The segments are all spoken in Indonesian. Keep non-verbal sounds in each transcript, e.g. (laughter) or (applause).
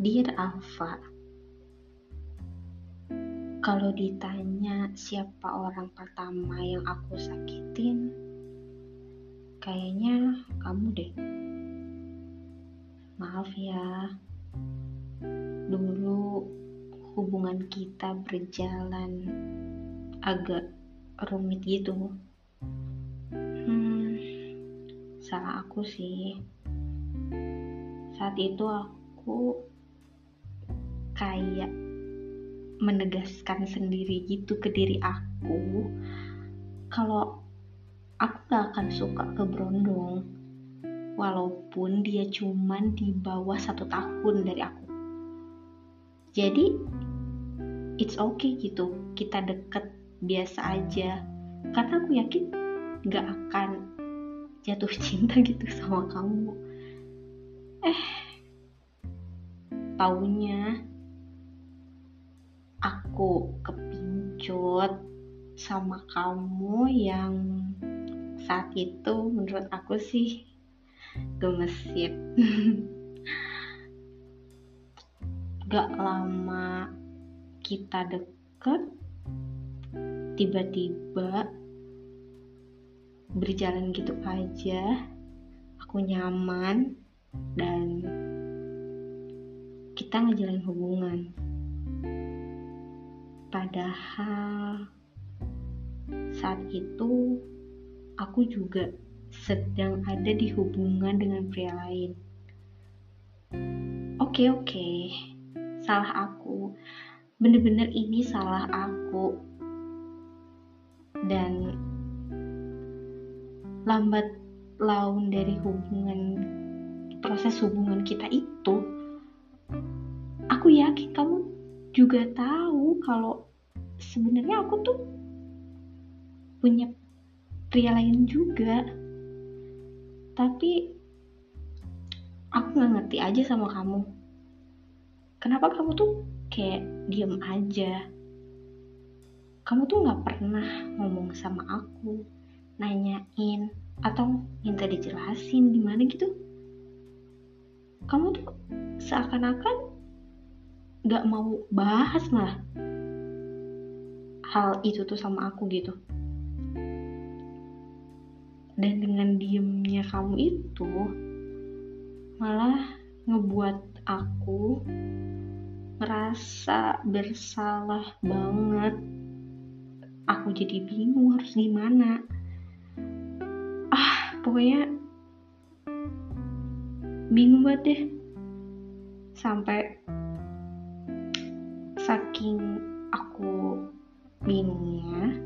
Dear Alfa, kalau ditanya siapa orang pertama yang aku sakitin, kayaknya kamu deh. Maaf ya, dulu hubungan kita berjalan agak rumit gitu. Hmm, salah aku sih. Saat itu aku kayak menegaskan sendiri gitu ke diri aku kalau aku gak akan suka ke Brondong walaupun dia cuman di bawah satu tahun dari aku. Jadi it's okay gitu kita deket biasa aja. Karena aku yakin gak akan jatuh (laughs) cinta gitu sama kamu. Eh taunya aku kepincut sama kamu yang saat itu menurut aku sih gemesit (laughs) gak lama kita deket tiba-tiba berjalan gitu aja aku nyaman dan kita ngejalin hubungan Padahal saat itu aku juga sedang ada di hubungan dengan pria lain. Oke oke, salah aku. Bener-bener ini salah aku. Dan lambat laun dari hubungan proses hubungan kita itu aku yakin kamu juga tahu kalau sebenarnya aku tuh punya pria lain juga. Tapi aku nggak ngerti aja sama kamu. Kenapa kamu tuh kayak diem aja? Kamu tuh nggak pernah ngomong sama aku nanyain atau minta dijelasin gimana gitu. Kamu tuh seakan-akan gak mau bahas malah hal itu tuh sama aku gitu. Dan dengan diemnya kamu itu malah ngebuat aku merasa bersalah banget. Aku jadi bingung harus gimana. Ah pokoknya bingung banget deh. Sampai saking aku bingungnya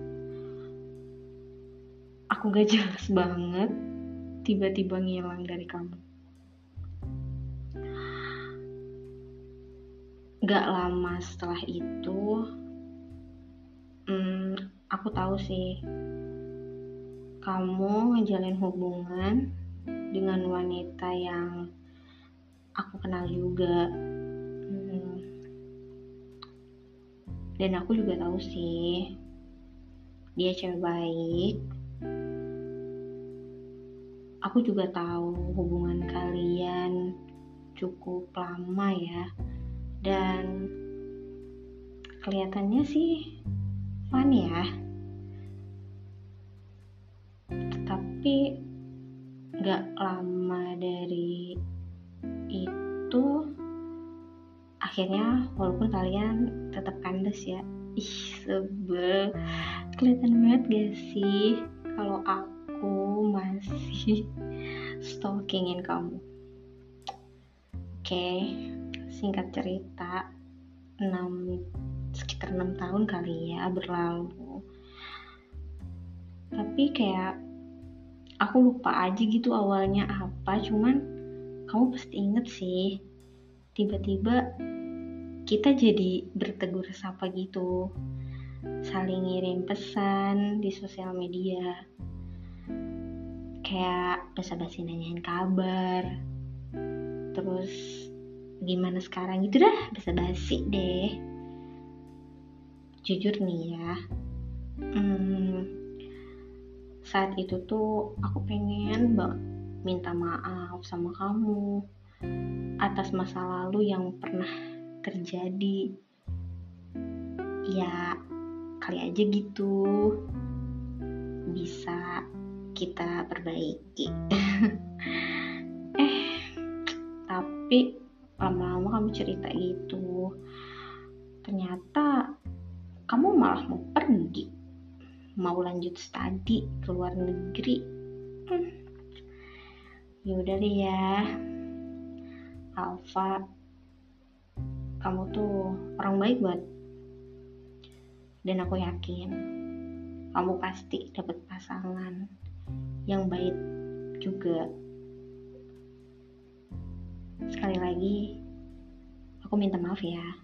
aku gak jelas banget tiba-tiba ngilang dari kamu. Gak lama setelah itu hmm, aku tahu sih kamu ngejalin hubungan dengan wanita yang aku kenal juga dan aku juga tahu sih dia cewek baik. Aku juga tahu hubungan kalian cukup lama ya. Dan kelihatannya sih fun ya. Tapi gak lama dari itu akhirnya walaupun kalian tetap kandas ya. Ih sebel. Kelihatan banget gak sih kalau aku masih (laughs) stalkingin kamu? Oke singkat cerita 6 sekitar 6 tahun kali ya berlalu. Tapi kayak aku lupa aja gitu awalnya apa cuman kamu pasti inget sih tiba-tiba kita jadi bertegur sapa gitu. Saling ngirim pesan di sosial media. Kayak basa-basi nanyain kabar. Terus gimana sekarang? Gitu dah basa-basi deh. Jujur nih ya hmm, saat itu tuh aku pengen banget minta maaf sama kamu atas masa lalu yang pernah terjadi. Ya kali aja gitu. Bisa kita perbaiki. (laughs) Eh tapi lama-lama kamu cerita gitu. Ternyata kamu malah mau pergi. Mau lanjut studi ke luar negeri. Hmm. yaudah deh ya. Alfa kamu tuh orang baik buat. Dan aku yakin kamu pasti dapat pasangan yang baik juga. Sekali lagi aku minta maaf ya